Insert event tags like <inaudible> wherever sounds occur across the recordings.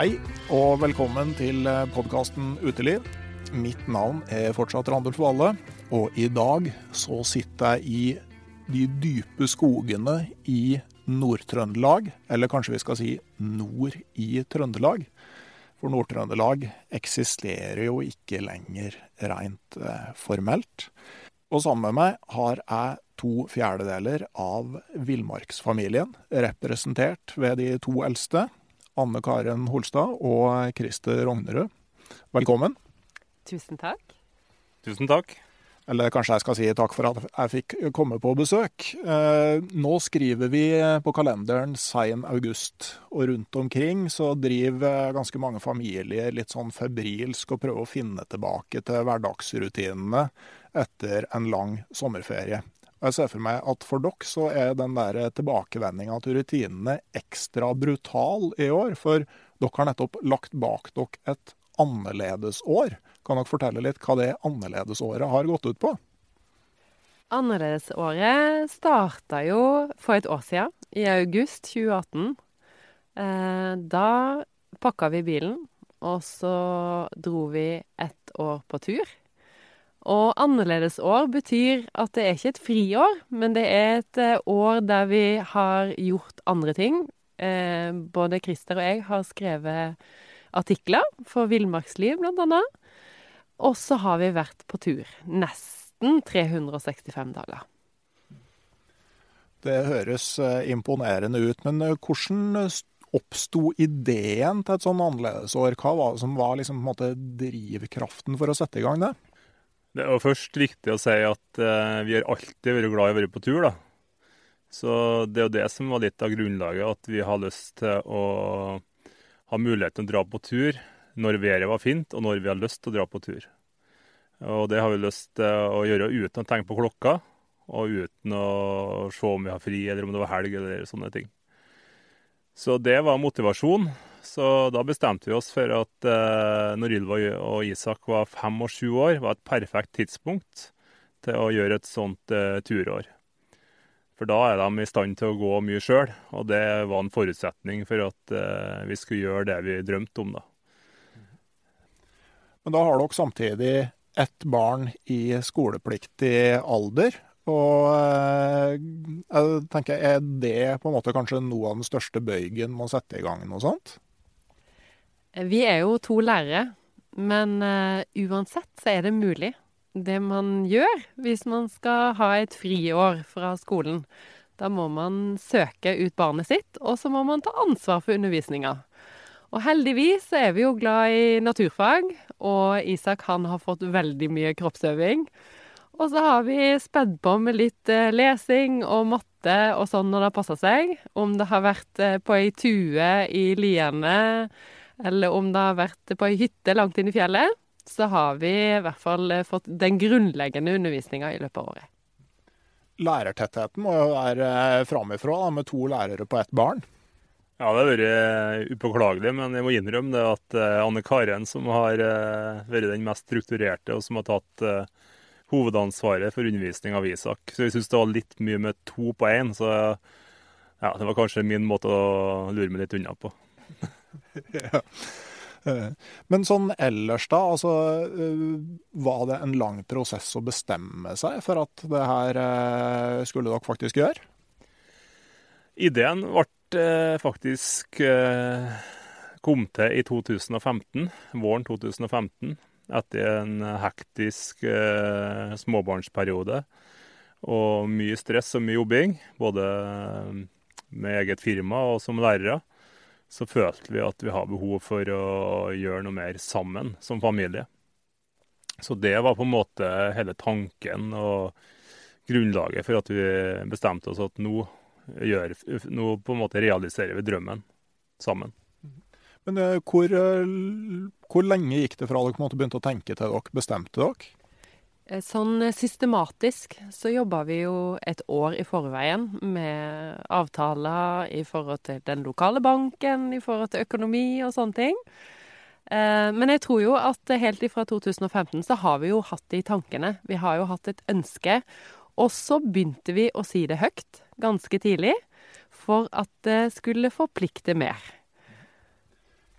Hei, og velkommen til podkasten Uteliv. Mitt navn er fortsatt Randulf Valle, og i dag så sitter jeg i de dype skogene i Nord-Trøndelag, eller kanskje vi skal si nord i Trøndelag. For Nord-Trøndelag eksisterer jo ikke lenger rent eh, formelt. Og sammen med meg har jeg to fjerdedeler av villmarksfamilien, representert ved de to eldste, Anne Karen Holstad og Christer Rognerud. Velkommen. Tusen takk. Tusen takk. Eller kanskje jeg skal si takk for at jeg fikk komme på besøk. Eh, nå skriver vi på kalenderen sein august, og rundt omkring så driver ganske mange familier litt sånn febrilsk og prøver å finne tilbake til hverdagsrutinene etter en lang sommerferie. Og jeg ser for meg at for dere så er den der tilbakevendinga til rutinene ekstra brutal i år. For dere har nettopp lagt bak dere et annerledesår. Kan dere fortelle litt hva det annerledesåret har gått ut på? Annerledesåret starta jo for et år siden, i august 2018. Eh, da pakka vi bilen, og så dro vi ett år på tur. Og annerledesår betyr at det er ikke et friår, men det er et eh, år der vi har gjort andre ting. Eh, både Christer og jeg har skrevet artikler for Villmarksliv, blant annet. Og så har vi vært på tur. Nesten 365 dager. Det høres eh, imponerende ut, men hvordan oppsto ideen til et sånn annerledesår? Hva var det som var liksom, måte, drivkraften for å sette i gang det? Det er først viktig å si at eh, vi har alltid vært glad i å være på tur, da. Så det er jo det som var litt av grunnlaget, at vi har lyst til å ha mulighet til å dra på tur når været var fint, og når vi har lyst til å dra på tur. Og det har vi lyst til å gjøre uten å tenke på klokka, og uten å se om vi har fri, eller om det var helg, eller sånne ting. Så det var motivasjon. Så da bestemte vi oss for at eh, når Ylva og Isak var fem og sju år, var et perfekt tidspunkt til å gjøre et sånt eh, turår. For da er de i stand til å gå mye sjøl, og det var en forutsetning for at eh, vi skulle gjøre det vi drømte om, da. Men da har dere samtidig ett barn i skolepliktig alder. Og eh, jeg tenker, er det på en måte kanskje noe av den største bøygen med å sette i gang noe sånt? Vi er jo to lærere, men uh, uansett så er det mulig. Det man gjør hvis man skal ha et friår fra skolen. Da må man søke ut barnet sitt, og så må man ta ansvar for undervisninga. Og heldigvis så er vi jo glad i naturfag, og Isak han har fått veldig mye kroppsøving. Og så har vi spedd på med litt eh, lesing og matte og sånn når det har passa seg. Om det har vært eh, på ei tue i liene, eller om det har vært på ei hytte langt inn i fjellet, så har vi i hvert fall eh, fått den grunnleggende undervisninga i løpet av året. Lærertettheten må jo være framifrå, med to lærere på ett barn. Ja, det har vært upåklagelig, men jeg må innrømme det at Anne Karen, som har vært den mest strukturerte, og som har tatt hovedansvaret for undervisning av Isak. Så jeg syns det var litt mye med to på én. Så ja, det var kanskje min måte å lure meg litt unna på. <laughs> <laughs> Eh, men sånn ellers, da. Altså, eh, var det en lang prosess å bestemme seg for at det her eh, skulle dere faktisk gjøre? Ideen ble faktisk kom til i 2015, våren 2015 etter en hektisk småbarnsperiode. Og mye stress og mye jobbing, både med eget firma og som lærere, så følte vi at vi har behov for å gjøre noe mer sammen som familie. Så det var på en måte hele tanken og grunnlaget for at vi bestemte oss at nå, gjør, nå på en måte realiserer vi drømmen sammen. Men eh, hvor, eh, hvor, lenge gikk det fra dere begynte å tenke til dere bestemte dere? Eh, sånn systematisk så jobba vi jo et år i forveien med avtaler i forhold til den lokale banken, i forhold til økonomi og sånne ting. Men jeg tror jo at helt ifra 2015 så har vi jo hatt det i tankene. Vi har jo hatt et ønske. Og så begynte vi å si det høyt ganske tidlig for at det skulle forplikte mer.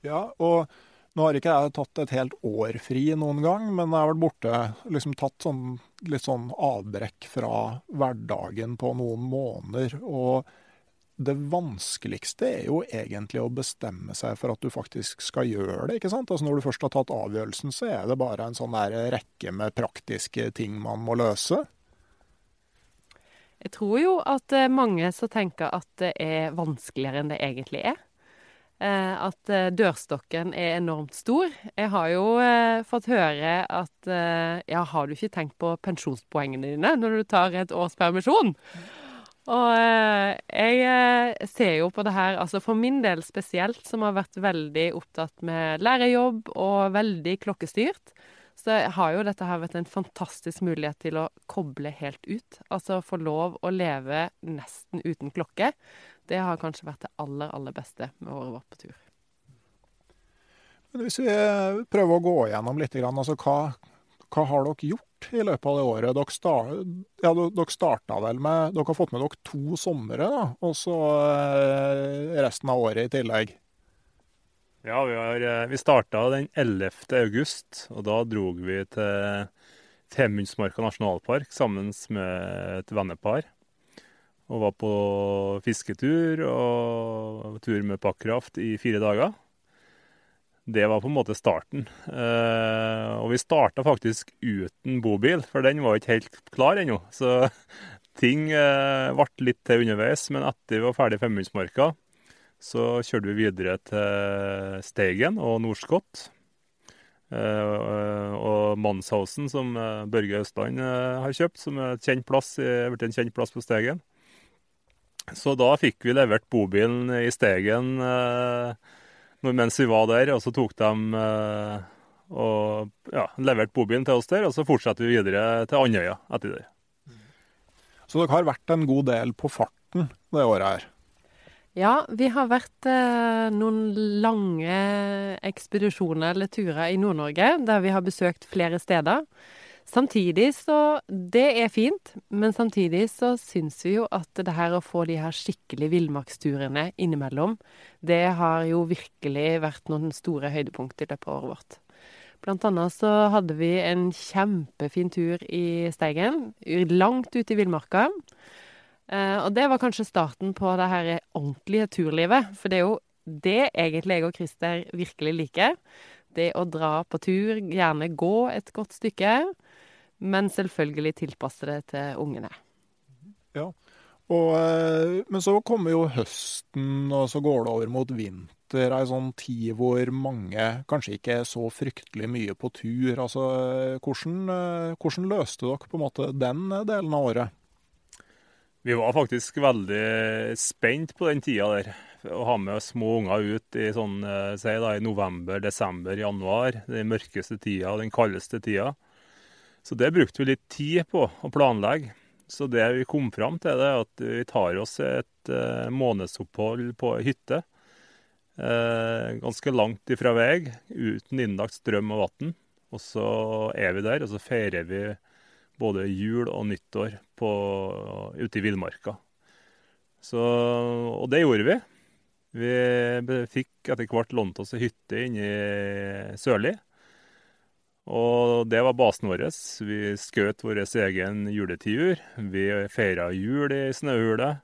Ja, og nå har ikke jeg tatt et helt år fri noen gang, men jeg har vært borte, liksom tatt sånn, litt sånn avbrekk fra hverdagen på noen måneder. Og det vanskeligste er jo egentlig å bestemme seg for at du faktisk skal gjøre det. ikke sant? Altså Når du først har tatt avgjørelsen, så er det bare en sånn der rekke med praktiske ting man må løse. Jeg tror jo at mange så tenker at det er vanskeligere enn det egentlig er. Eh, at eh, dørstokken er enormt stor. Jeg har jo eh, fått høre at ja, har du ikke tenkt på pensjonspoengene dine når du tar et års permisjon? Og jeg ser jo på det her, altså for min del spesielt, som har vært veldig opptatt med lærerjobb og veldig klokkestyrt, så har jo dette her vært en fantastisk mulighet til å koble helt ut. Altså få lov å leve nesten uten klokke. Det har kanskje vært det aller, aller beste med året vårt på tur. Hvis vi prøver å gå igjennom litt, altså hva, hva har dere gjort i løpet av det året? Dere, start, ja, dere starta vel med Dere har fått med dere to somre, da, og så eh, resten av året i tillegg? Ja, vi, har, eh, vi starta den 11. august, og da drog vi til Femundsmarka nasjonalpark sammen med et vennepar. Og var på fisketur og tur med pakkraft i fire dager. Det var på en måte starten. Eh, og vi starta faktisk uten bobil, for den var ikke helt klar ennå. Så <laughs> ting eh, ble litt til underveis. Men etter vi var ferdig i Femundsmarka, så kjørte vi videre til Steigen og Norskott. Uh, og Mannshausen, som Børge Østland uh, har kjøpt, som er kjent plass, blitt en kjent plass på Stegen. Så da fikk vi levert bobilen i Stegen eh, mens vi var der. Og så tok de eh, og ja, leverte bobilen til oss der, og så fortsatte vi videre til Andøya etter det. Så dere har vært en god del på farten det året her? Ja, vi har vært eh, noen lange ekspedisjoner eller turer i Nord-Norge der vi har besøkt flere steder. Samtidig så Det er fint, men samtidig så syns vi jo at det her å få de her skikkelig villmarksturene innimellom, det har jo virkelig vært noen store høydepunkt i løpet av året vårt. Blant annet så hadde vi en kjempefin tur i Steigen, langt ute i villmarka. Eh, og det var kanskje starten på det her ordentlige turlivet, for det er jo det egentlig jeg og Christer virkelig liker. Det å dra på tur, gjerne gå et godt stykke men selvfølgelig tilpasse det til ungene. Ja, Og, eh, men så kommer jo høsten, og så går det over mot vinter. Ei sånn tid hvor mange kanskje ikke er så fryktelig mye på tur. Altså, hvordan, eh, hvordan løste dere på en måte den delen av året? Vi var faktisk veldig spent på den tida der. Å ha med små unger ut i sånn, eh, da, i november, desember, januar. Den mørkeste tida, den kaldeste tida. Så det brukte vi litt tid på å planlegge. Så det vi kom fram til, er at vi tar oss et uh, månedsopphold på ei hytte. Uh, ganske langt ifra vei, uten innlagt strøm og vann. Og så er vi der, og så feirer vi både jul og nyttår på, ute i villmarka. Og det gjorde vi. Vi fikk etter hvert lånt oss ei hytte inne i Sørli. Og det var basen vår. Vi skjøt vår egen juletiur. Vi feira jul i snøhule.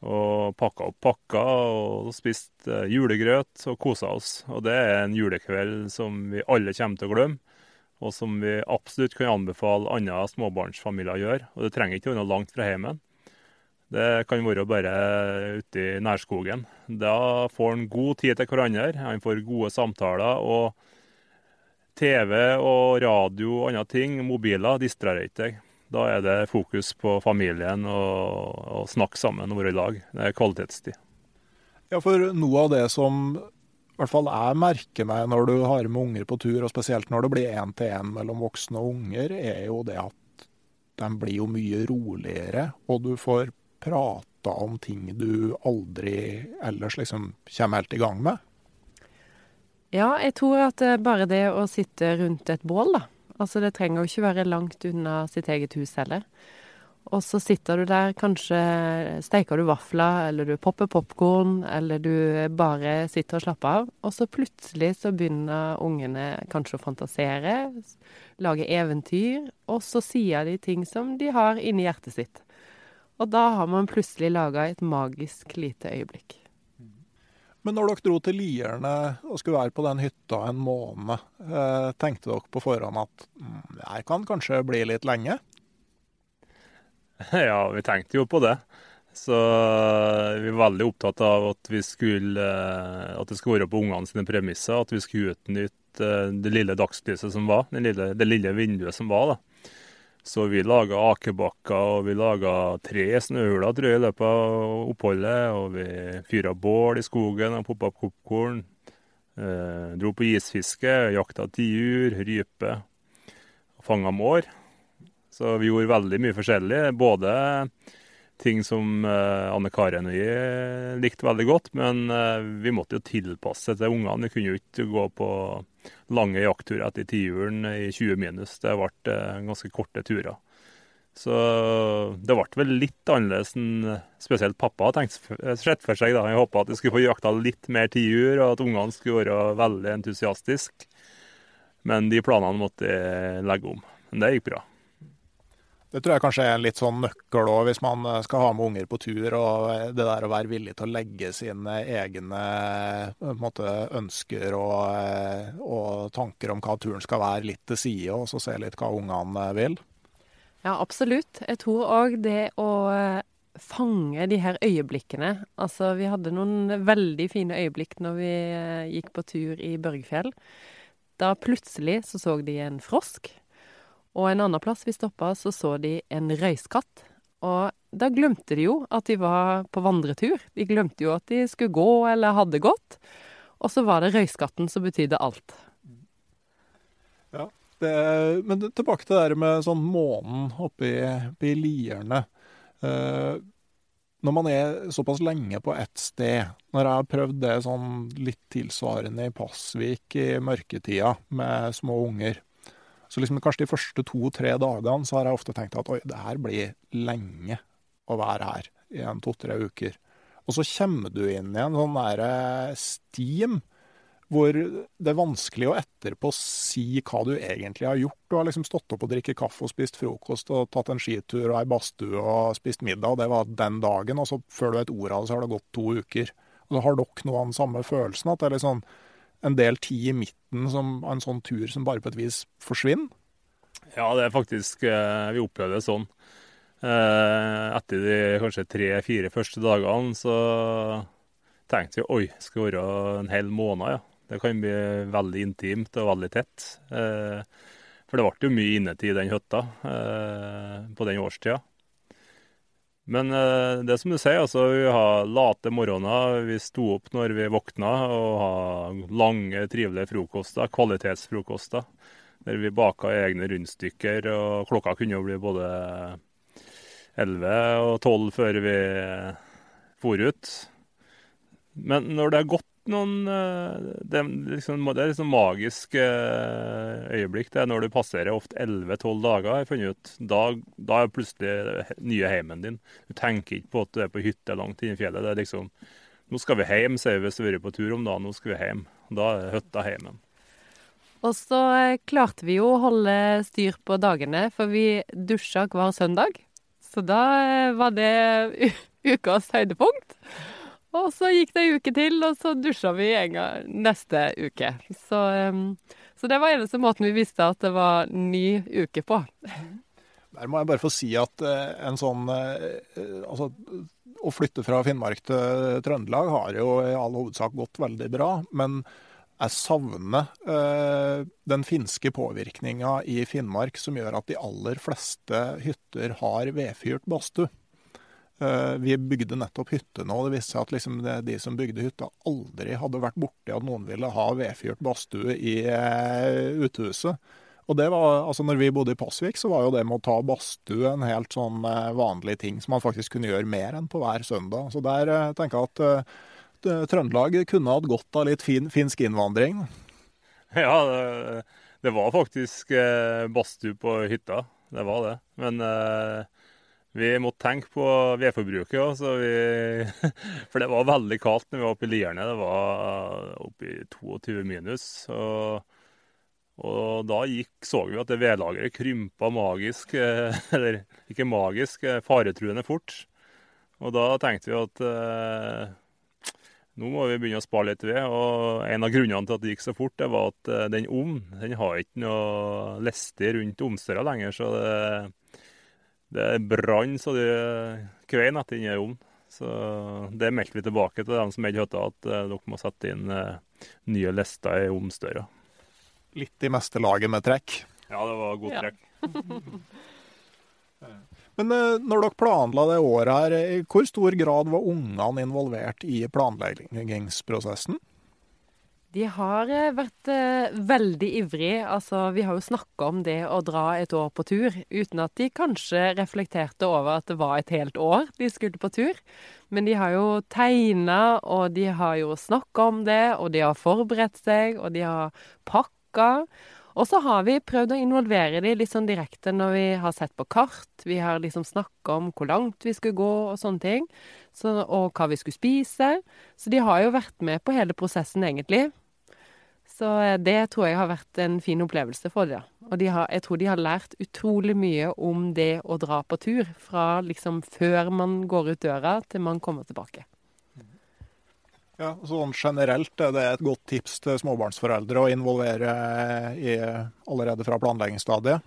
Og pakka opp pakker og spiste julegrøt og kosa oss. Og det er en julekveld som vi alle kommer til å glemme. Og som vi absolutt kan anbefale andre småbarnsfamilier å gjøre. Og det trenger ikke å være langt fra heimen. Det kan være bare ute i nærskogen. Da får en god tid til hverandre. Han får gode samtaler. og TV og radio og andre ting, mobiler, distraherer ikke deg. Da er det fokus på familien og, og snakke sammen og være i lag. Det er kvalitetstid. Ja, for noe av det som hvert fall jeg merker meg når du har med unger på tur, og spesielt når det blir én-til-én mellom voksne og unger, er jo det at de blir jo mye roligere, og du får prata om ting du aldri ellers liksom kommer helt i gang med. Ja, jeg tror at eh, bare det å sitte rundt et bål, da. Altså det trenger jo ikke være langt unna sitt eget hus heller. Og så sitter du der, kanskje steiker du vafler, eller du popper popkorn, eller du bare sitter og slapper av. Og så plutselig så begynner ungene kanskje å fantasere, lage eventyr, og så sier de ting som de har inni hjertet sitt. Og da har man plutselig laga et magisk lite øyeblikk. Men når dere dro til Lierne og skulle være på den hytta en måned, eh, tenkte dere på forhånd at mm, det her kan kanskje bli litt lenge? <laughs> Ja, vi tenkte jo på det. Så eh, vi var veldig opptatt av at, vi skulle, eh, at det skulle være på ungene sine premisser. At vi skulle utnytte det lille dagslyset som var, det lille, det lille vinduet som var. da. Så vi laga akebakker, og vi laga tre snøhuler tror jeg, i løpet av oppholdet. Og vi fyra bål i skogen og poppa popkorn. Eh, dro på isfiske, jakta tiur, rype fanga mår. Så vi gjorde veldig mye forskjellig. Både ting som uh, Anne Karen og jeg likte veldig godt, men uh, vi måtte jo tilpasse til ungene. Vi kunne jo ikke gå på lange jaktturer etter tiuren i 20 minus. Det ble ganske korte turer. Så det ble vel litt annerledes enn spesielt pappa hadde sett for seg. da. Jeg håpa at vi skulle få jakta litt mer tiur, og at ungene skulle være veldig entusiastiske. Men de planene måtte jeg legge om. Men det gikk bra. Det tror jeg kanskje er en litt sånn nøkkel òg, hvis man eh, skal ha med unger på tur. Og eh, det der å være villig til å legge sine egne eh, måte, ønsker og, og, tanker om hva turen skal være, litt til side, og så se litt hva ungene vil. Ja, absolutt. Jeg tror òg det å fange de her øyeblikkene. Altså, vi hadde noen veldig fine øyeblikk når vi gikk på tur i Børgfjell. Da plutselig så så de en frosk. Og en annen plass vi stoppa, så så de en røyskatt. Og da glemte de jo at de var på vandretur. De glemte jo at de skulle gå eller hadde gått. Og så var det røyskatten som betydde alt. Ja, det, men tilbake til det der med sånn månen oppe i Lierne. Eh, når man er såpass lenge på ett sted Når jeg har prøvd det sånn litt tilsvarende i Pasvik i mørketida med små unger, så liksom kanskje de første to-tre dagene så har jeg ofte tenkt at oi, det her blir lenge å være her i en to-tre uker. Og så kommer du inn i en sånn derre eh, steam hvor det er vanskelig å etterpå si hva du egentlig har gjort. Du har liksom stått opp og drikket kaffe og spist frokost og tatt en skitur og ei badstue og spist middag, og det var den dagen. Og så før du vet ordet av det, så har det gått to uker. Og så har dere noe av den samme følelsen, at det er litt sånn en del tid i midten som en sånn tur som bare på et vis forsvinner? Ja, det er faktisk eh, Vi opplevde det sånn. Eh, etter de kanskje tre-fire første dagene så tenkte vi oi, skal være en hel måned, ja. Det kan bli veldig intimt og veldig tett. Eh, for det ble jo mye innetid i den hytta på den årstida. Men eh, det er som du sier, altså, vi har late morgener. Vi sto opp når vi våkna, og har lange, trivelige frokoster. Kvalitetsfrokoster. Der vi baka egne rundstykker, og klokka kunne jo bli både 11 og 12 før vi for ut. Men når det har gått noen Det, liksom, det er liksom magisk øyeblikk det er når du passerer ofte 11-12 dager, jeg funnet ut. Da, da er plutselig nye heimen din. Du tenker ikke på at du er på hytte langt inne i fjellet. Det er liksom Nå skal vi hjem, sier vi hvis vi har vært på tur om dagen. Nå skal vi hjem. Da er hytta heimen. Og så klarte vi jo å holde styr på dagene, for vi dusja hver søndag. Så da var det <laughs> ukas høydepunkt. Og så gikk det ei uke til, og så dusja vi en gang neste uke. Så, um, så, det var eneste måten vi visste at det var ny uke på. Der må jeg bare få si at uh, en sånn uh, Altså, å flytte fra Finnmark til Trøndelag har jo i all hovedsak gått veldig bra. Men jeg savner eh, den finske påvirkninga i Finnmark som gjør at de aller fleste hytter har vedfyrt badstue. Eh, vi bygde nettopp hytte nå, det viste seg at liksom de som bygde hytta, aldri hadde vært borti at noen ville ha vedfyrt badstue i uh, uthuset. Og det var, altså når vi bodde i Pasvik, så var jo det med å ta badstue en helt sånn uh, vanlig ting som man faktisk kunne gjøre mer enn på hver søndag. Så der uh, tenker jeg at Trøndelag kunne hatt godt av litt fin, finsk innvandring. <laughs> Ja, det, det var faktisk badstue på hytta. Det var det. Men vi måtte tenke på vedforbruket òg, <laughs> for det var veldig kaldt når vi var oppe i Lierne. Det var oppe i 22 minus. Og, og da gikk, så vi at det vedlageret krympa magisk, <laughs> eller ikke magisk, faretruende fort. Og da tenkte vi at eh, nå må vi begynne å spare litt ved. Og en av grunnene til at det gikk så fort, det var at eh, den ovnen den har ikke noe liste rundt omstøra lenger. så det det brann så det kvein etter inni ovnen. Så det meldte vi tilbake til dem som eide hytta, at uh, dere må sette inn uh, nye lister i ovnsdøra. Litt i meste laget med trekk? Ja, det var god trekk. <laughs> Men uh, når dere planla det året her, i hvor stor grad var ungene involvert i planleggingsprosessen? De har eh, vært eh, veldig ivrige. Altså, vi har jo snakka om det å dra et år på tur, uten at de kanskje reflekterte over at det var et helt år de skulle på tur. Men de har jo tegna, og de har jo snakka om det, og de har forberedt seg, og de har pakka. Og så har vi prøvd å involvere de litt sånn direkte når vi har sett på kart. Vi har liksom snakka om hvor langt vi skulle gå og sånne ting. Så, og hva vi skulle spise. Så de har jo vært med på hele prosessen, egentlig. Så eh, det tror jeg har vært en fin opplevelse for dem. Og de har, jeg tror de har lært utrolig mye om det å dra på tur. Fra liksom før man går ut døra til man kommer tilbake. Ja, sånn Generelt er det et godt tips til småbarnsforeldre å involvere i allerede fra planleggingsstadiet?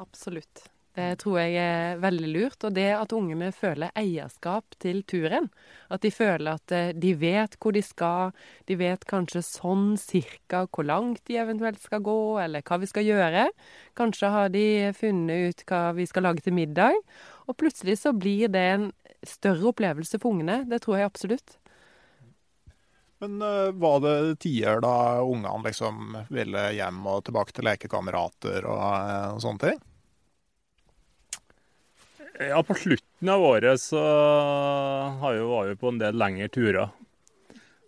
Absolutt. Det tror jeg er veldig lurt. Og det at ungene føler eierskap til turen. At de føler at eh, de vet hvor de skal. De vet kanskje sånn cirka hvor langt de eventuelt skal gå, eller hva vi skal gjøre. Kanskje har de funnet ut hva vi skal lage til middag. Og plutselig så blir det en større opplevelse for ungene. Det tror jeg absolutt. Men uh, var det tider da ungene liksom ville hjem og tilbake til lekekamerater og, uh, og sånne ting? Ja, på slutten av året så var vi på en del lengre turer.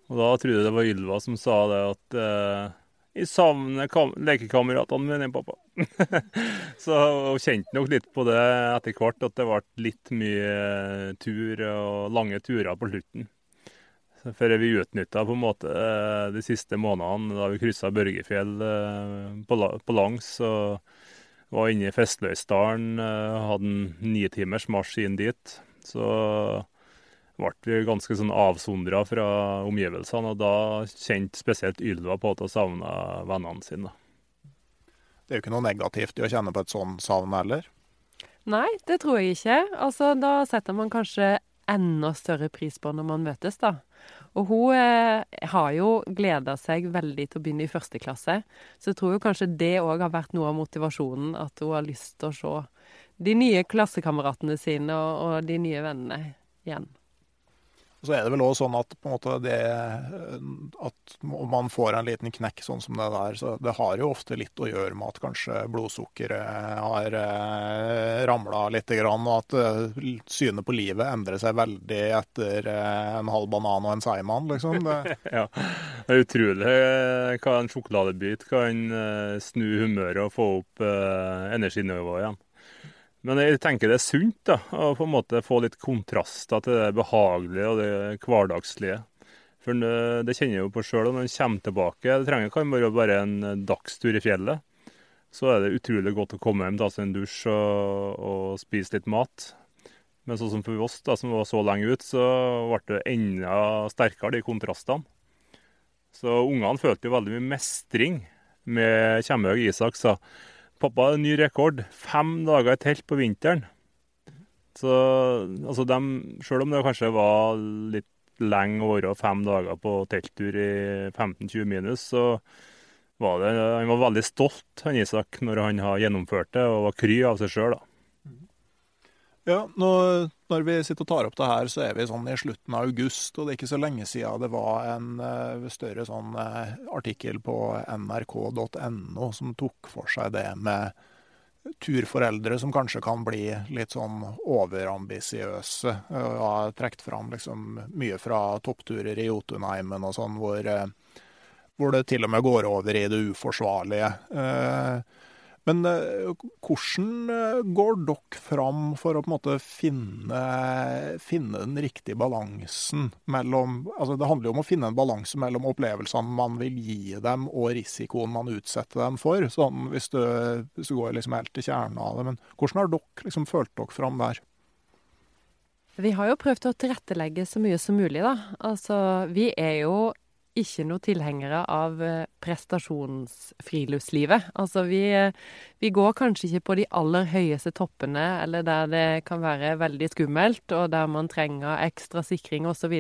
Og da trodde jeg det var Ylva som sa det at uh, 'Jeg savner lekekameratene mine, pappa'. <laughs> så hun kjente nok litt på det etter hvert, at det ble litt mye tur og lange turer på slutten. Før vi utnytta på en måte eh, de siste månedene da vi kryssa Børgefjell eh, på, på langs. og var inne i Festløysdalen, eh, hadde en nitimers marsj inn dit. Så ble vi ganske sånn avsondra fra omgivelsene, og da kjente spesielt Ylva på at hun savna vennene sine. Det er jo ikke noe negativt i å kjenne på et sånt savn heller? Nei, det tror jeg ikke. Altså, da setter man kanskje enda større pris på når man møtes, da. Og hun eh, har jo gleda seg veldig til å begynne i første klasse. Så jeg tror jo kanskje det òg har vært noe av motivasjonen, at hun har lyst til å se de nye klassekameratene sine og, og de nye vennene igjen. Så er det vel òg sånn at det at man får en liten knekk sånn som det der, så det har jo ofte litt å gjøre med at kanskje blodsukkeret har eh, ramla litt, og at eh, synet på livet endrer seg veldig etter eh, en halv banan og en seigmann, liksom. Det. <laughs> ja, det er utrolig hva en sjokoladebit kan snu humøret og få opp energinivået igjen. Men jeg tenker det er sunt da, å på en måte få litt kontraster til det behagelige og det hverdagslige. For det kjenner jeg jo på sjøl når en kommer tilbake. Det trenger kan være bare en dagstur i fjellet. Så er det utrolig godt å komme hjem, ta seg en dusj og, og spise litt mat. Men sånn som for oss da, som var så lenge ute, så ble det enda sterkere, de kontrastene. Så ungene følte jo veldig mye mestring med Kjemhaug Isak sa Pappa hadde ny rekord. Fem dager i telt på vinteren. Så altså dem, selv om det kanskje var litt lenge å være fem dager på telttur i 15-20 minus, så var det Han var veldig stolt, han Isak, når han har gjennomført det, og var kry av seg sjøl. Ja, nå, når vi sitter og tar opp det her, så er vi sånn i slutten av august, og det er ikke så lenge siden det var en uh, større sånn uh, artikkel på nrk.no som tok for seg det med turforeldre som kanskje kan bli litt sånn overambisiøse. Jeg har trukket fram liksom mye fra toppturer i Jotunheimen og sånn, hvor, hvor, det til og med går over i det uforsvarlige. Uh, men eh, hvordan eh, går dere fram for å på en måte finne, finne den riktige balansen mellom altså Det handler jo om å finne en balanse mellom opplevelsene man vil gi dem, og risikoen man utsetter dem for. Sånn, hvis, du, hvis du går liksom helt til kjernen av det. Men hvordan har dere liksom følt dere fram der? Vi har jo prøvd å tilrettelegge så mye som mulig, da. Altså, vi er jo ikke noe tilhengere av eh, prestasjonsfriluftslivet. Altså vi, eh, vi, går kanskje ikke på de aller høyeste toppene, eller der det kan være veldig skummelt, og der man trenger ekstra sikring osv.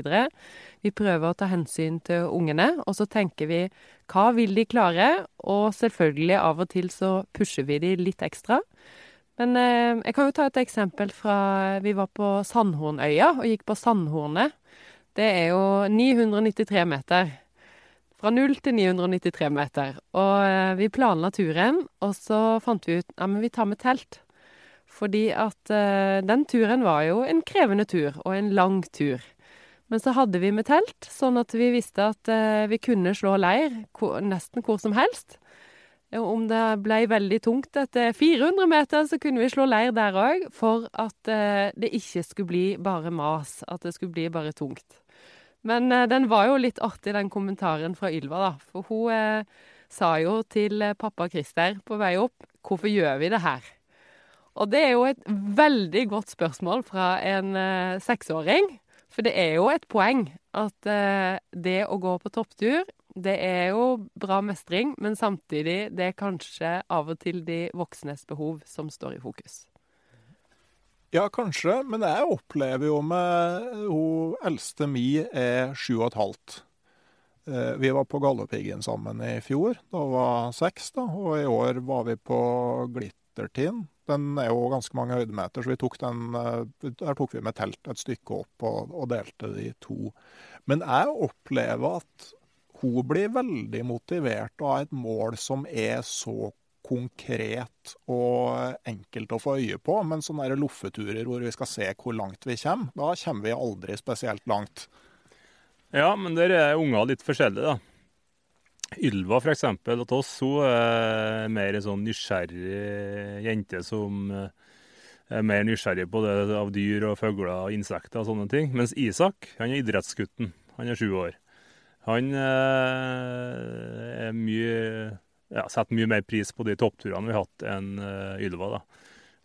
Vi prøver å ta hensyn til ungene, og så tenker vi hva vil de klare? Og selvfølgelig av og til så pusher vi de litt ekstra. Men eh, jeg kan jo ta et eksempel fra Vi var på Sandhornøya og gikk på Sandhornet. Det er jo 993 meter. Fra 0 til 993 meter. Og eh, vi planla turen, og så fant vi ut ja, vi tar med telt. Fordi at uh, den turen var jo en krevende tur, og en lang tur. Men så hadde vi med telt, sånn at vi visste at uh, vi kunne slå leir nesten hvor som helst. Om det ble veldig tungt etter 400 meter, så kunne vi slå leir der òg, for at uh, det ikke skulle bli bare mas. At det skulle bli bare tungt. Men eh, den var jo litt artig, den kommentaren fra Ylva, da. For hun eh, sa jo til eh, pappa Christer på vei opp 'Hvorfor gjør vi det her?' Og det er jo et veldig godt spørsmål fra en eh, seksåring. For det er jo et poeng at eh, det å gå på topptur, det er jo bra mestring, men samtidig det er kanskje av og til de voksnes behov som står i fokus. Ja, kanskje, men jeg opplever jo med hun eldste mi er sju og et halvt. Eh, vi var på Galdhøpiggen sammen i fjor, da var seks, da, og i år var vi på Glittertind. Den er jo ganske mange høydemeter, så tok den, eh, der tok vi med telt et stykke opp og, og delte de to. Men jeg opplever at hun blir veldig motivert av et mål som er så konkret og enkelt å få øye på. Men sånne loffeturer hvor vi skal se hvor langt vi kommer, da kommer vi aldri spesielt langt. Ja, men der er unger litt forskjellige, da. Ylva f.eks. hos oss hun er mer en sånn nysgjerrig jente som eh, er mer nysgjerrig på det av dyr og fugler og insekter og sånne ting. Mens Isak han er idrettsgutten. Han er sju år. Han eh, er mye ja, setter mye mer pris på de toppturene vi har hatt enn uh, Ylva.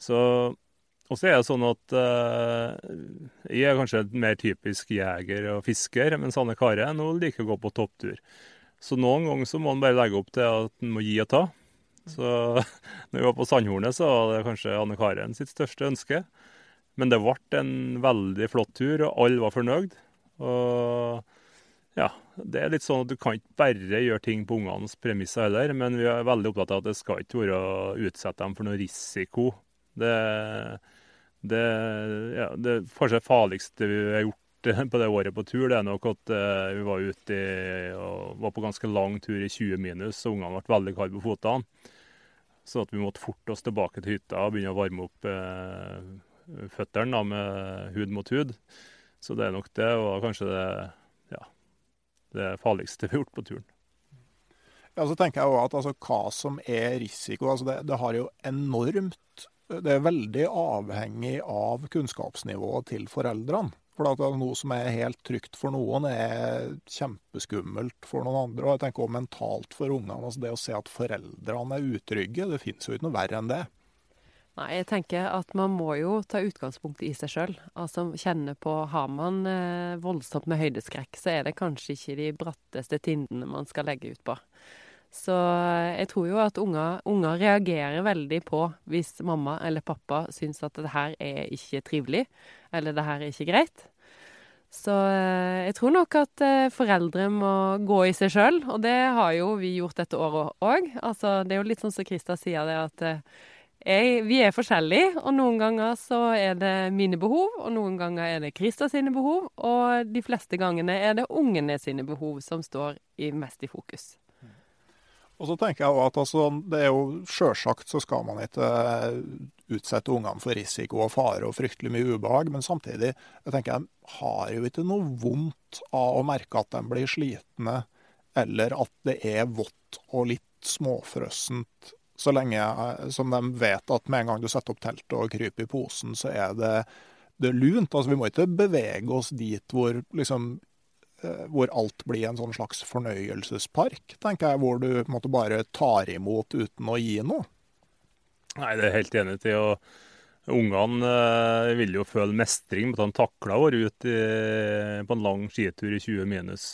Så, og så er det sånn at uh, jeg er kanskje mer typisk jeger og fisker, mens Anne Kare nå liker å gå på topptur. Så noen ganger så må en bare legge opp til at en må gi og ta. Så <laughs> når vi var på Sandhornet, så var det kanskje Anne Karen sitt største ønske. Men det ble en veldig flott tur, og alle var fornøyd. Og ja, det er litt sånn at du kan ikke bare gjøre ting på ungenes premisser heller, men vi er veldig opptatt av at det skal ikke være å utsette dem for noe risiko. Det, det, ja, det kanskje det farligste vi har gjort på det året på tur, det er nok at uh, vi var ute i, og var på ganske lang tur i 20 minus, og ungene ble veldig kalde på føttene. Så at vi måtte forte oss tilbake til hytta og begynne å varme opp uh, føttene med hud mot hud. Så det er nok det, og kanskje det, det farligste vi har gjort på turen. Ja, så tenker jeg også at altså, Hva som er risiko altså det, det, har jo enormt Det er veldig avhengig av kunnskapsnivået til foreldrene. For at noe som er helt trygt for noen, er kjempeskummelt for noen andre. Og jeg tenker også mentalt for ungene. Altså det å se at foreldrene er utrygge, det finnes jo ikke noe verre enn det. Nei, jeg tenker at man må jo ta utgangspunkt i seg sjøl. Altså kjenne på Har man eh, voldsomt med høydeskrekk, så er det kanskje ikke de bratteste tindene man skal legge ut på. Så eh, jeg tror jo at unger, unger reagerer veldig på hvis mamma eller pappa syns at det her er ikke trivelig, eller det her er ikke greit. Så eh, jeg tror nok at eh, foreldre må gå i seg sjøl, og det har jo vi gjort dette året òg. Altså, det er jo litt sånn som Krista sier det, at jeg, vi er forskjellige, og noen ganger så er det mine behov, og noen ganger er det Krista sine behov, og de fleste gangene er det ungene sine behov som står i, mest i fokus. Og så tenker jeg at altså, det er jo Sjølsagt så skal man ikke eh, utsette ungene for risiko og fare og fryktelig mye ubehag, men samtidig jeg tenker jeg har jo ikke noe vondt av å merke at de blir slitne, eller at det er vått og litt småfrøssent så lenge eh, som de vet at med en gang du setter opp teltet og kryper i posen, så er det, det er lunt. Altså, vi må ikke bevege oss dit hvor, liksom, eh, hvor alt blir en sånn slags fornøyelsespark, tenker jeg, hvor du måte, bare tar imot uten å gi noe. Nei, det er helt enig til. og Ungene eh, vil jo føle mestring på at de takla å være ute på en lang skitur i 20 minus.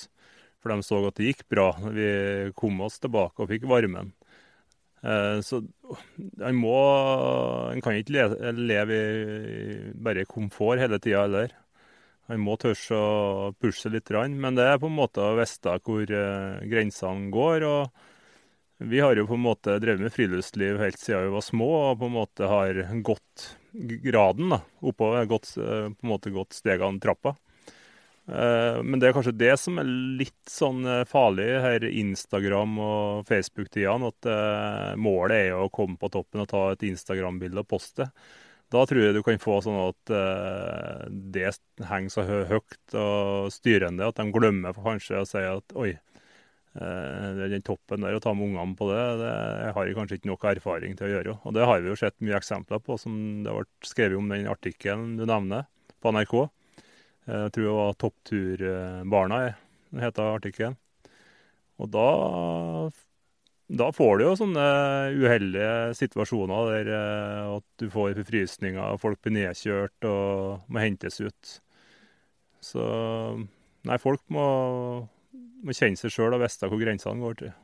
For de så at det gikk bra. Vi kom oss tilbake og fikk varmen. Eh, så en må En kan ikke leve, leve i bare komfort hele tida heller. En må tørre å pushe litt, men det er på en måte å vite hvor eh, grensene går. og Vi har jo på en måte drevet med friluftsliv helt siden vi var små, og på en måte har gått graden da, oppover. Gått, eh, på en måte gått stegene trappa. Eh, men det er kanskje det som er litt sånn eh, farlig her Instagram- og Facebook-tidene. At eh, målet er å komme på toppen og ta et Instagram-bilde og poste. Da tror jeg du kan få sånn at det henger så høyt og styrende at de glemmer kanskje å si at oi, den toppen der, å ta med ungene på det, det har jeg kanskje ikke nok erfaring til å gjøre. Og det har vi jo sett mye eksempler på, som det vært skrevet om den artikkelen du nevner på NRK. Eh, jeg tror det var 'Toppturbarna', heter artikkelen. Og da, da får du jo sånne uheldige situasjoner der eh, at du får forfrysninger, folk blir nedkjørt og må hentes ut. Så nei, folk må, må kjenne seg sjøl og vite hvor grensene går til.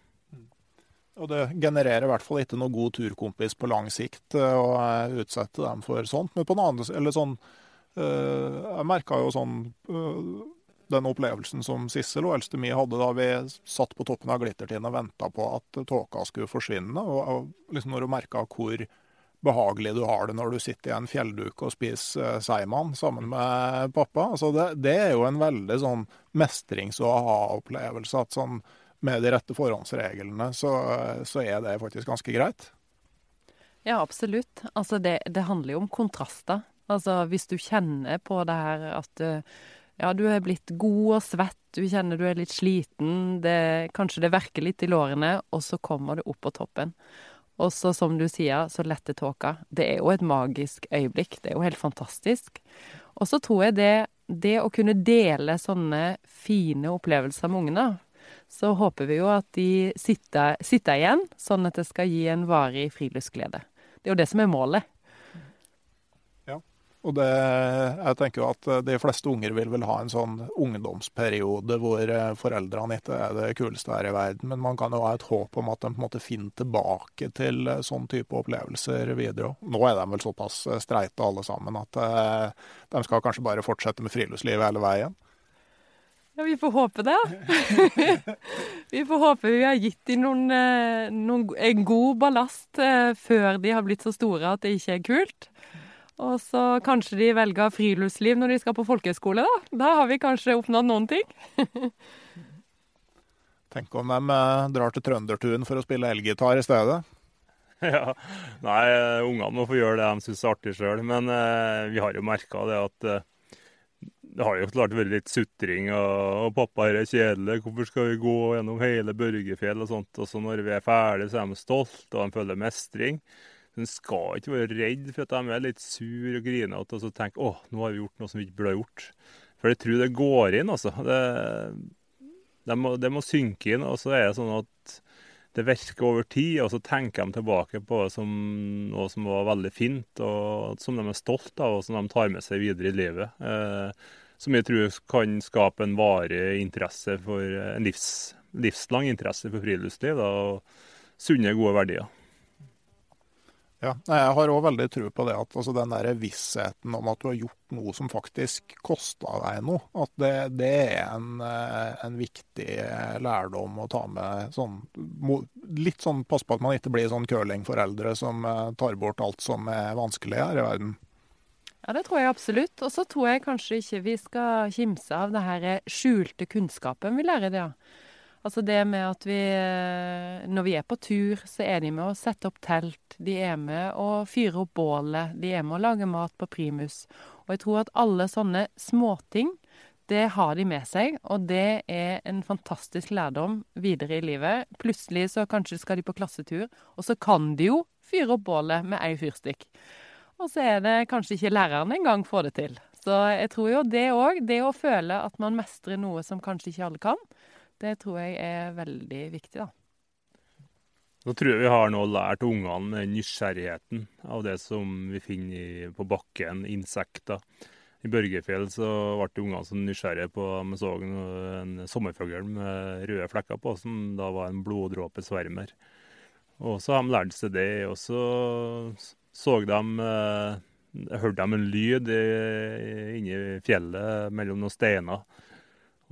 Og det genererer i hvert fall ikke noe god turkompis på lang sikt eh, å utsette dem for sånt. Men på den andre eller sånn Eh, jeg merka jo sånn eh, den opplevelsen som Sissel og eldste mi hadde da vi satt på toppen av Glittertind og venta på at tåka skulle forsvinne. Og, liksom når du merka hvor behagelig du har det når du sitter i en fjellduke og spiser uh, seigmann sammen med pappa. Altså det, det, er jo en veldig sånn mestrings- og aha-opplevelse. At sånn med de rette forhåndsreglene så, så, er det faktisk ganske greit. Ja, absolutt. Altså det, det handler jo om kontraster. Altså hvis du kjenner på det her at eh, ja, du er blitt god og svett, du kjenner du er litt sliten, det, kanskje det verker litt i lårene, og så kommer du opp på toppen. Og så, som du sier, så letter tåka. Det er jo et magisk øyeblikk. Det er jo helt fantastisk. Og så tror jeg det, det å kunne dele sånne fine opplevelser med ungene, så håper vi jo at de sitter, sitter igjen, sånn at det skal gi en varig friluftsglede. Det er jo det som er målet. Og det, jeg tenker jo at de fleste unger vil vel ha en sånn ungdomsperiode hvor eh, foreldrene ikke er det kuleste her i verden, men man kan jo ha et håp om at de på en måte finner tilbake til eh, sånn type opplevelser videre òg. Nå er de vel såpass eh, streite alle sammen at de skal kanskje bare fortsette med friluftslivet hele veien. Ja, vi får håpe det. <laughs> vi får håpe vi har gitt dem noen, noen, en god ballast før de har blitt så store at det ikke er kult. Og så kanskje de velger friluftsliv når de skal på folkehøyskole, da. Da har vi kanskje oppnådd noen ting. <laughs> Tenk om de eh, drar til Trøndertun for å spille elgitar i stedet. <laughs> Ja. Nei, ungene må få gjøre det de syns er artig sjøl. Men eh, vi har jo merka det at eh, det har jo klart vært litt sutring. Og, og 'pappa, her er kjedelig. Hvorfor skal vi gå gjennom hele Børgefjell?' og sånt. Og så når vi er ferdige, så er de stolte, og de føler mestring. En skal ikke være redd for at de er litt sur og grinete og så tenke å, nå har vi gjort noe som vi ikke burde ha gjort. For jeg tror det går inn, altså. Det, det, må, det må synke inn. Og så er det sånn at det virker over tid, og så tenker de tilbake på det som noe som var veldig fint, og som de er stolt av, og som de tar med seg videre i livet. Eh, som jeg tror kan skape en varig interesse for en livs, livslang interesse for friluftsliv da, og sunne, gode verdier. Ja, jeg har òg veldig tro på det at altså, den der vissheten om at du har gjort noe som faktisk kosta deg noe, at det, det er en, eh, en, viktig lærdom å ta med. Sånn, litt sånn pass på at man ikke blir sånn curlingforeldre som eh, tar bort alt som er vanskelig her i verden. Ja, det tror jeg absolutt. Og så tror jeg kanskje ikke vi skal kimse av det her skjulte kunnskapen vi lærer det. Ja. Altså det med at vi eh, Når vi er på tur, så er de med å sette opp telt. De er med å fyre opp bålet. De er med å lage mat på primus. Og jeg tror at alle sånne småting, det har de med seg. Og det er en fantastisk lærdom videre i livet. Plutselig så kanskje skal de på klassetur, og så kan de jo fyre opp bålet med ei fyrstikk. Og så er det kanskje ikke læreren engang får det til. Så jeg tror jo det òg, det å føle at man mestrer noe som kanskje ikke alle kan, det tror jeg er veldig viktig, da. Da tror jeg vi har nå lært ungene nysgjerrigheten av det som vi finner på bakken, insekter. I Børgefjell så ble ungene så nysgjerrige på Vi så en sommerfugl med røde flekker på, som da var en bloddråpesvermer. Og så har de lært seg det, og så så de eh, Hørte de en lyd inni fjellet mellom noen steiner.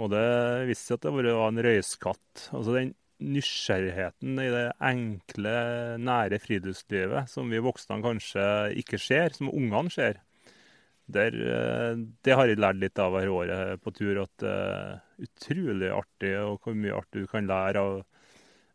Og det viste seg at det var en røyskatt. Altså den nysgjerrigheten i det enkle, nære friluftslivet som vi voksne kanskje ikke ser, som ungene ser. Der, eh, det har jeg lært litt av hver året på tur, at det er utrolig artig, og hvor mye artig du kan lære av,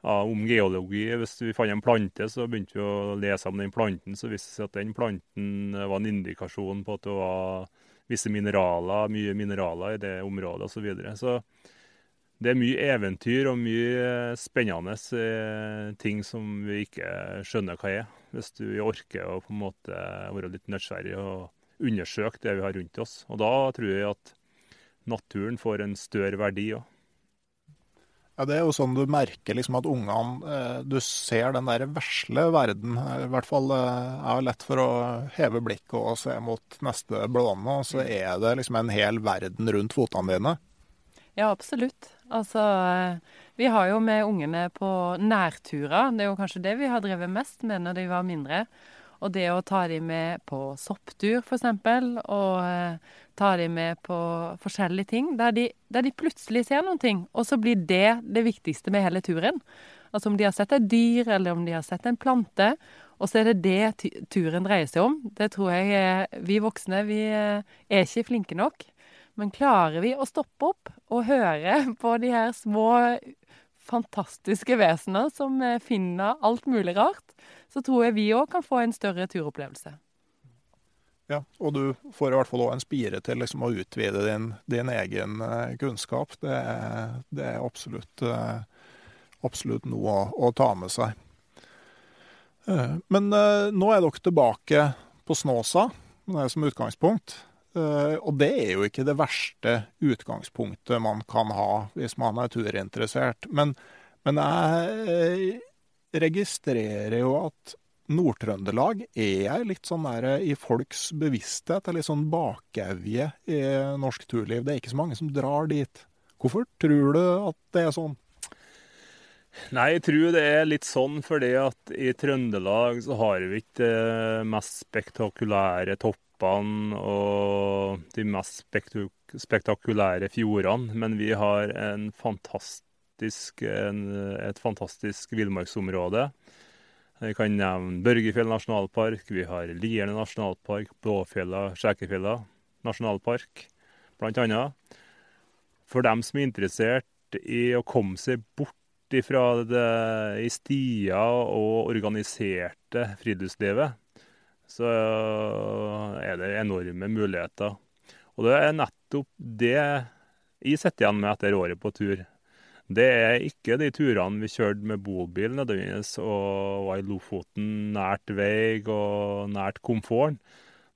av, om geologi. Hvis vi fant en plante, så begynte vi å lese om den planten. Så viste det seg at den planten var en indikasjon på at det var visse mineraler, mye mineraler i det området osv. Så, videre. så det er mye eventyr og mye spennende eh, ting som vi ikke skjønner hva er. Hvis du orker å på en måte være litt nysgjerrig og undersøke det vi har rundt oss. Og da tror jeg at naturen får en større verdi òg. Ja, Det er jo sånn du merker liksom at ungene eh, Du ser den der vesle verden. I hvert fall er jeg har lett for å heve blikket og se mot neste blåne, og så er det liksom en hel verden rundt fotene dine. Ja, absolutt. Altså, eh, vi har jo med ungene på nærturer. Det er jo kanskje det vi har drevet mest med når de var mindre. Og det å ta dem med på sopptur, f.eks., og eh, ta dem med på forskjellige ting, der de, der de, plutselig ser noen ting, og så blir det det viktigste med hele turen. Altså om de har sett et dyr, eller om de har sett en plante. Og så er det det turen dreier seg om. Det tror jeg eh, vi voksne vi eh, er ikke flinke nok. Men klarer vi å stoppe opp og høre <laughs> på de her små fantastiske vesenene som finner alt mulig rart, så tror jeg vi òg kan få en større turopplevelse. Ja, og du får i hvert fall òg en spire til liksom, å utvide din, din egen uh, kunnskap. Det er, det er absolutt, uh, absolutt, noe å, å, ta med seg. Uh, men nå er dere tilbake på Snåsa som utgangspunkt. og det er jo ikke det verste utgangspunktet man kan ha hvis man er turinteressert. Men, men jeg registrerer jo at Nord-Trøndelag er litt sånn der i folks bevissthet, litt sånn bakevje i norsk turliv. Det er ikke så mange som drar dit. Hvorfor tror du at det er sånn? Nei, jeg tror det er litt sånn fordi at i Trøndelag så har vi ikke de mest spektakulære toppene og de mest spektakulære fjordene, men vi har fantastisk, en, et fantastisk villmarksområde. Vi kan nevne Børgefjell nasjonalpark, vi har Lierne nasjonalpark, Blåfjella, Skjækefjella nasjonalpark, blant annet. For dem som er interessert i å komme seg bort ifra det i stier og organiserte friluftslivet, så er det enorme muligheter. Og det er nettopp det jeg sitter igjen med etter året på tur. Det er ikke de turene vi kjørte med bobil nødvendigvis og var i Lofoten nært vei og nært komforten.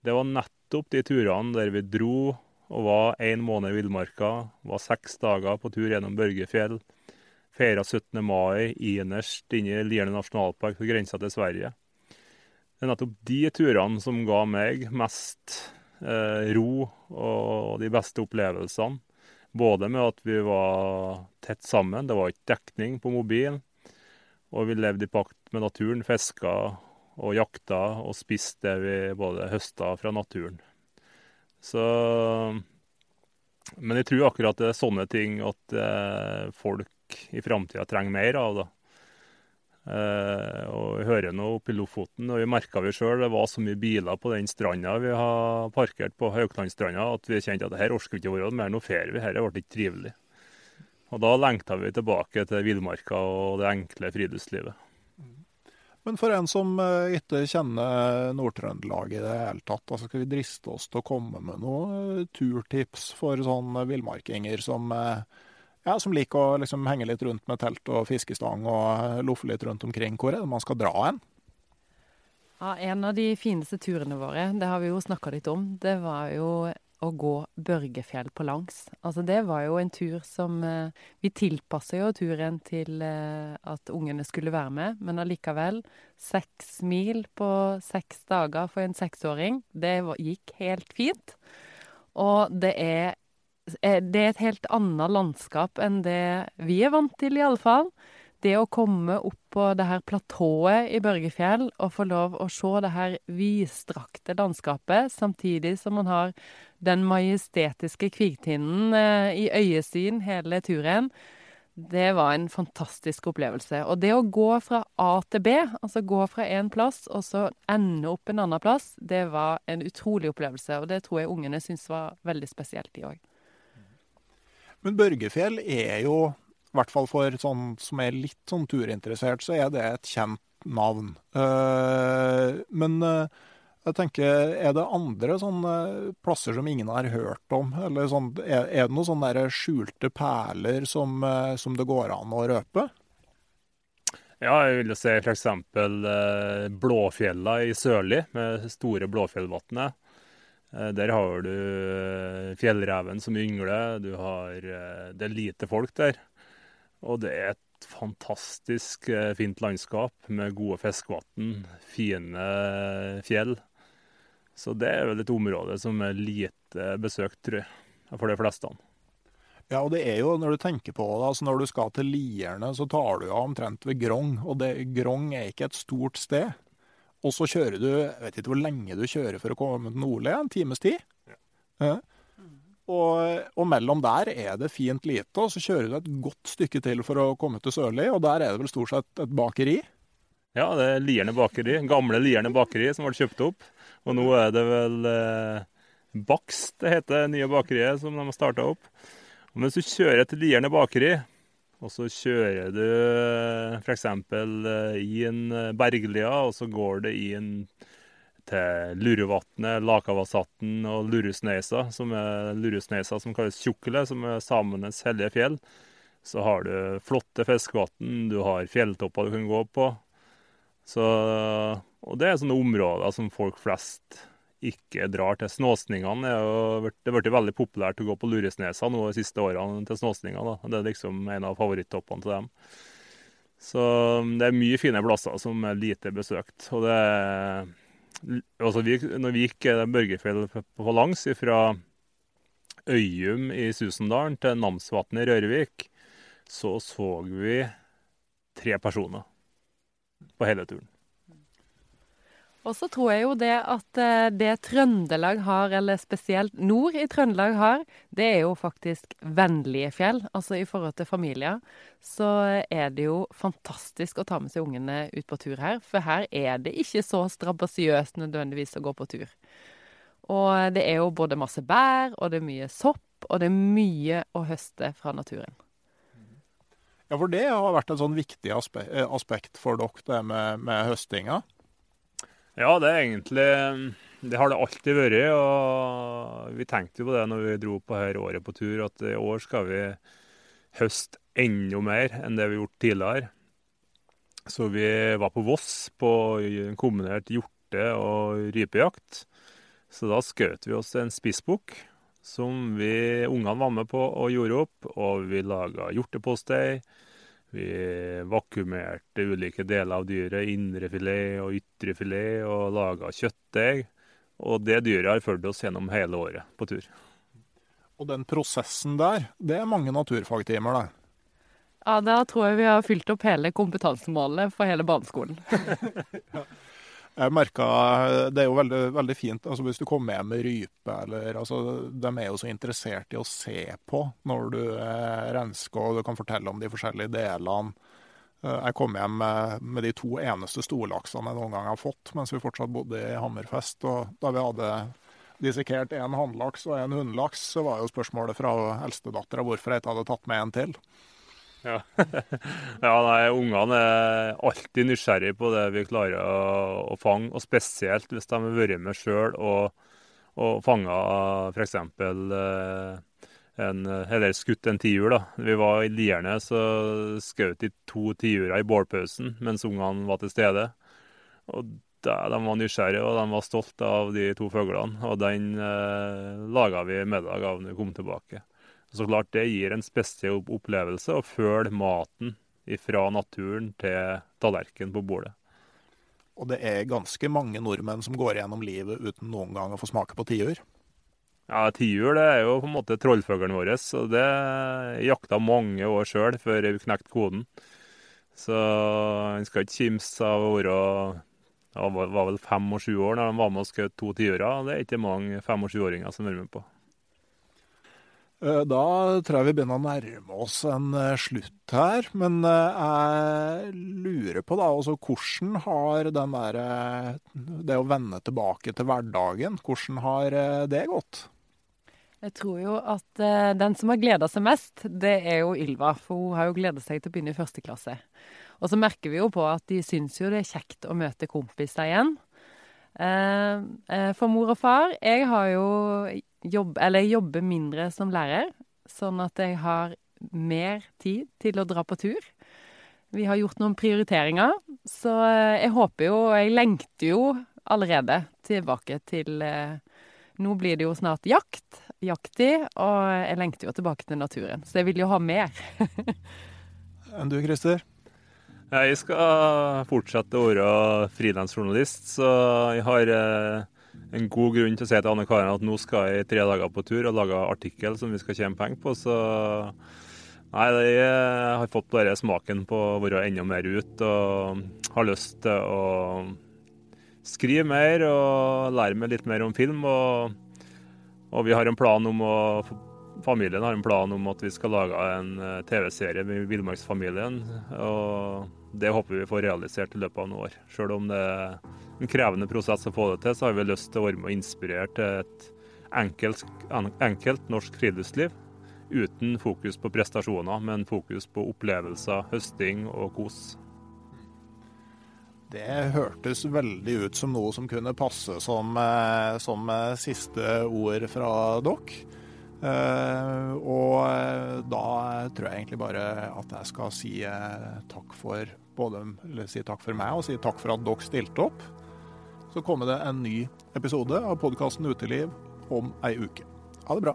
Det var nettopp de turene der vi dro og var én måned i villmarka, var seks dager på tur gjennom Børgefjell, feira 17. mai innerst inne i Lierne nasjonalpark på grensa til Sverige. Det er nettopp de turene som ga meg mest eh, ro og de beste opplevelsene. Både med at vi var tett sammen, det var ikke dekning på mobilen. Og vi levde i pakt med naturen, fiska og jakta og spiste det vi både høsta fra naturen. Så Men jeg tror akkurat det er sånne ting at eh, folk i framtida trenger mer av. da. Eh, og vi hører nå oppe i Lofoten, og vi merka vi sjøl det var så mye biler på den stranda vi har parkert på Hauklandstranda at vi kjente at her orker vi ikke være mer, nå drar vi, dette ble ikke trivelig. Og da lengta vi tilbake til villmarka og det enkle friluftslivet. Men for en som eh, ikke kjenner Nord-Trøndelag i det hele tatt, altså skal vi driste oss til å komme med noen turtips for sånne villmarkinger som eh, ja, som liker å liksom henge litt rundt med telt og fiskestang og loffe litt rundt omkring. Hvor er det man skal dra hen? Ja, En av de fineste turene våre, det har vi jo snakka litt om, det var jo å gå Børgefjell på langs. Altså det var jo en tur som eh, Vi tilpassa jo turen til eh, at ungene skulle være med, men allikevel. Seks mil på seks dager for en seksåring, det gikk helt fint. Og det er det er et helt annet landskap enn det vi er vant til, i alle fall. Det å komme opp på det her platået i Børgefjell og få lov å se det her vidstrakte landskapet, samtidig som man har den majestetiske Kviktinden eh, i øyesyn hele turen, det var en fantastisk opplevelse. Og det å gå fra A til B, altså gå fra én plass og så ende opp en annen plass, det var en utrolig opplevelse. Og det tror jeg ungene syntes var veldig spesielt, de òg. Men Børgefjell er jo, i hvert fall for sånn som er litt sånn turinteressert, så er det et kjent navn. Uh, men uh, jeg tenker, er det andre sånne plasser som ingen har hørt om? Eller sånn, er, er, det noen sånne skjulte perler som, uh, som, det går an å røpe? Ja, jeg vil si f.eks. Blåfjella i Sørli, med store Blåfjellvatnet. Eh, der har du eh, fjellreven som yngler, du har eh, Det er lite folk der. Og det er et fantastisk fint landskap med gode fiskevann, fine fjell. Så det er vel et område som er lite besøkt, tror jeg, for de fleste. Ja, og det er jo, når du tenker på det, altså når du skal til Lierne, så tar du av omtrent ved Grong. Og det, Grong er ikke et stort sted. Og så kjører du Jeg vet ikke hvor lenge du kjører for å komme til Nordli, en times tid. Ja. Ja. Og, og, mellom der er det fint lite, og så kjører du et godt stykke til for å komme til Sørli, og der er det vel stort sett et bakeri? Ja, det er Lierne bakeri. Gamle Lierne bakeri som ble kjøpt opp. Og nå er det vel eh, Bakst det heter det nye bakeriet som de har starta opp. Og mens du kjører til Lierne bakeri, og så kjører du f.eks. i en eh, Berglia, og så går det inn til Lurevatnet, Lakavassatn og Lurusneisa, som er Lurusneisa som kalles Tjukkele, som er samenes hellige fjell. Så har du flotte fiskevann, du har fjelltopper du kan gå på. Så, og det er sånne områder som folk flest ikke drar til. Snåsningene det er blitt veldig populært å gå på Luresnesa nå de siste årene til Snåsningene. Det er liksom en av favorittoppene til dem. Så det er mye fine plasser som er lite besøkt. Og det altså vi, Når vi gikk Børgefjell på langs fra Øyum i Susendalen til Namsvatnet i Rørvik, så så vi tre personer på hele turen. Og så tror jeg jo det at eh, det Trøndelag har, eller spesielt nord i Trøndelag har, det er jo faktisk vennlige fjell. Altså i forhold til familier så er det jo fantastisk å ta med seg ungene ut på tur her. For her er det ikke så strabasiøst nødvendigvis å gå på tur. Og det er jo både masse bær, og det er mye sopp, og det er mye å høste fra naturen. Ja, for det har vært et sånn viktig aspekt for dere, det med, med høstinga? Ja, det er egentlig Det har det alltid vært. Og vi tenkte jo på det når vi dro på her året på tur, at i år skal vi høste enda mer enn det vi har gjort tidligere. Så vi var på Voss på kombinert hjorte- og rypejakt. Så da skjøt vi oss en spissbukk som vi ungene var med på og gjorde opp. Og vi laga hjortepostei. Vi vakuumerte ulike deler av dyret, indrefilet og ytrefilet, og laga kjøttdeig. Og det dyret har fulgt oss gjennom hele året på tur. Og den prosessen der, det er mange naturfagtimer, det. Ja, da tror jeg vi har fylt opp hele kompetansemålet for hele barneskolen. <laughs> <laughs> Jeg merka Det er jo veldig, veldig fint altså hvis du kommer hjem med rype eller altså, De er jo så interessert i å se på når du eh, rensker, og du kan fortelle om de forskjellige delene. Eh, jeg kom hjem med, med de to eneste storlaksene jeg noen gang har fått mens vi fortsatt bodde i Hammerfest. og Da vi hadde dissekert en hannlaks og en hunnlaks, så var jo spørsmålet fra eldstedattera hvorfor jeg ikke hadde tatt med en til. Ja. <laughs> ja, nei, Ungene er alltid nysgjerrige på det vi klarer å, å fange, og spesielt hvis de har vært med sjøl og, og fanga f.eks. Eh, en, eller skutt en tiur. da. Vi var i Lierne, så skjøt de to tiurer i bålpausen mens ungene var til stede. Og de var nysgjerrige og de var stolte av de to fuglene. Og den eh, laga vi middag av når vi kom tilbake. Så klart det gir en spesiell opplevelse å følge maten fra naturen til tallerkenen på bordet. Og det er ganske mange nordmenn som går gjennom livet uten noen gang å få smake på tiur? Ja, tiur det er jo på en måte trollfuglen vår. og det jakta mange år sjøl før vi knekte koden. Så en skal ikke kimse av å være ja, var vel fem og sju år da de var med og skjøt to tiurer. Det er ikke mange fem- og sjuåringer som er med på. Eh, da tror jeg vi begynner å nærme oss en eh, slutt her. Men eh, jeg lurer på da, altså hvordan har den der, det å vende tilbake til hverdagen, hvordan har det gått? Jeg tror jo at den som har gleda seg mest, det er jo Ylva. For hun har jo gleda seg til å begynne i første klasse. Og så merker vi jo på at de syns jo det er kjekt å møte kompiser igjen. For mor og far Jeg har jo jobb, eller jobber mindre som lærer, sånn at jeg har mer tid til å dra på tur. Vi har gjort noen prioriteringer, så eh, jeg håper jo og Jeg lengter jo allerede tilbake til eh, Nå blir det jo snart jakt, jakttid, og jeg lengter jo tilbake til naturen. Så jeg vil jo ha mer. <laughs> Enn du, Christer? Jeg skal fortsette å være frilansjournalist, så jeg har eh, en god grunn til å si til Anne Karen at nå skal jeg tre dager på tur og lage artikkel som vi skal tjene penger på. Så nei, jeg har fått bare smaken på å være enda mer ute og har lyst til å skrive mer og lære meg litt mer om film. Og, og vi har en plan om å Familien har en plan om at vi skal lage en eh, TV-serie med Villmarksfamilien. Og det håper vi får realisert i løpet av noen år. Selv om det er en krevende prosess å få det til, så har vi lyst til å være med og inspirere til et enkelt, enkelt norsk friluftsliv. Uten fokus på prestasjoner, men fokus på opplevelser, høsting og kos. Det hørtes veldig ut som noe som kunne passe som, eh, som eh, siste ord fra dere. Uh, og da tror jeg egentlig bare at jeg skal si takk for både si takk for meg og si takk for at dere stilte opp så kommer det en ny episode av podkasten Uteliv om ei uke. Ha det bra.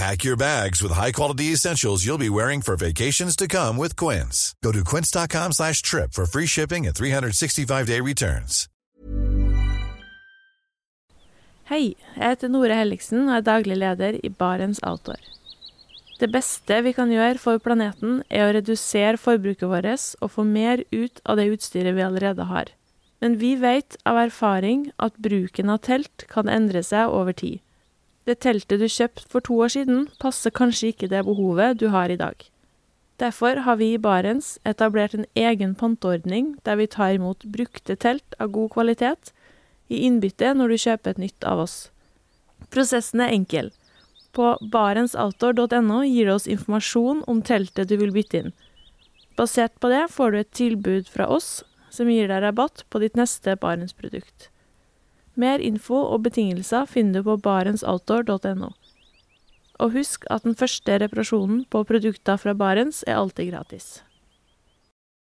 Pack your bags with high-quality essentials you'll be wearing for vacations to come with Quince. Go to quince.com slash trip for free shipping and 365-day returns. Hei, jeg heter Nore Helligsen og er daglig leder i Barents Outdoor. Det beste vi kan gjøre for planeten, er å redusere forbruket vårt og få mer ut av det utstyret vi allerede har. Men vi vet av erfaring at bruken av telt kan endre seg over tid. Det teltet du kjøpte for to år siden, passer kanskje ikke det behovet du har i dag. Derfor har vi i Barents etablert en egen panteordning der vi tar imot brukte telt av god kvalitet i innbytte når du kjøper et nytt av oss. Prosessen er enkel. På barentsoutdoor.no gir du oss informasjon om teltet du vil bytte inn. Basert på det får du et tilbud fra oss som gir deg rabatt på ditt neste Barents-produkt. Mer info og betingelser finner du på barentsoutdoor.no. Og husk at den første reparasjonen på produkter fra Barents er alltid gratis.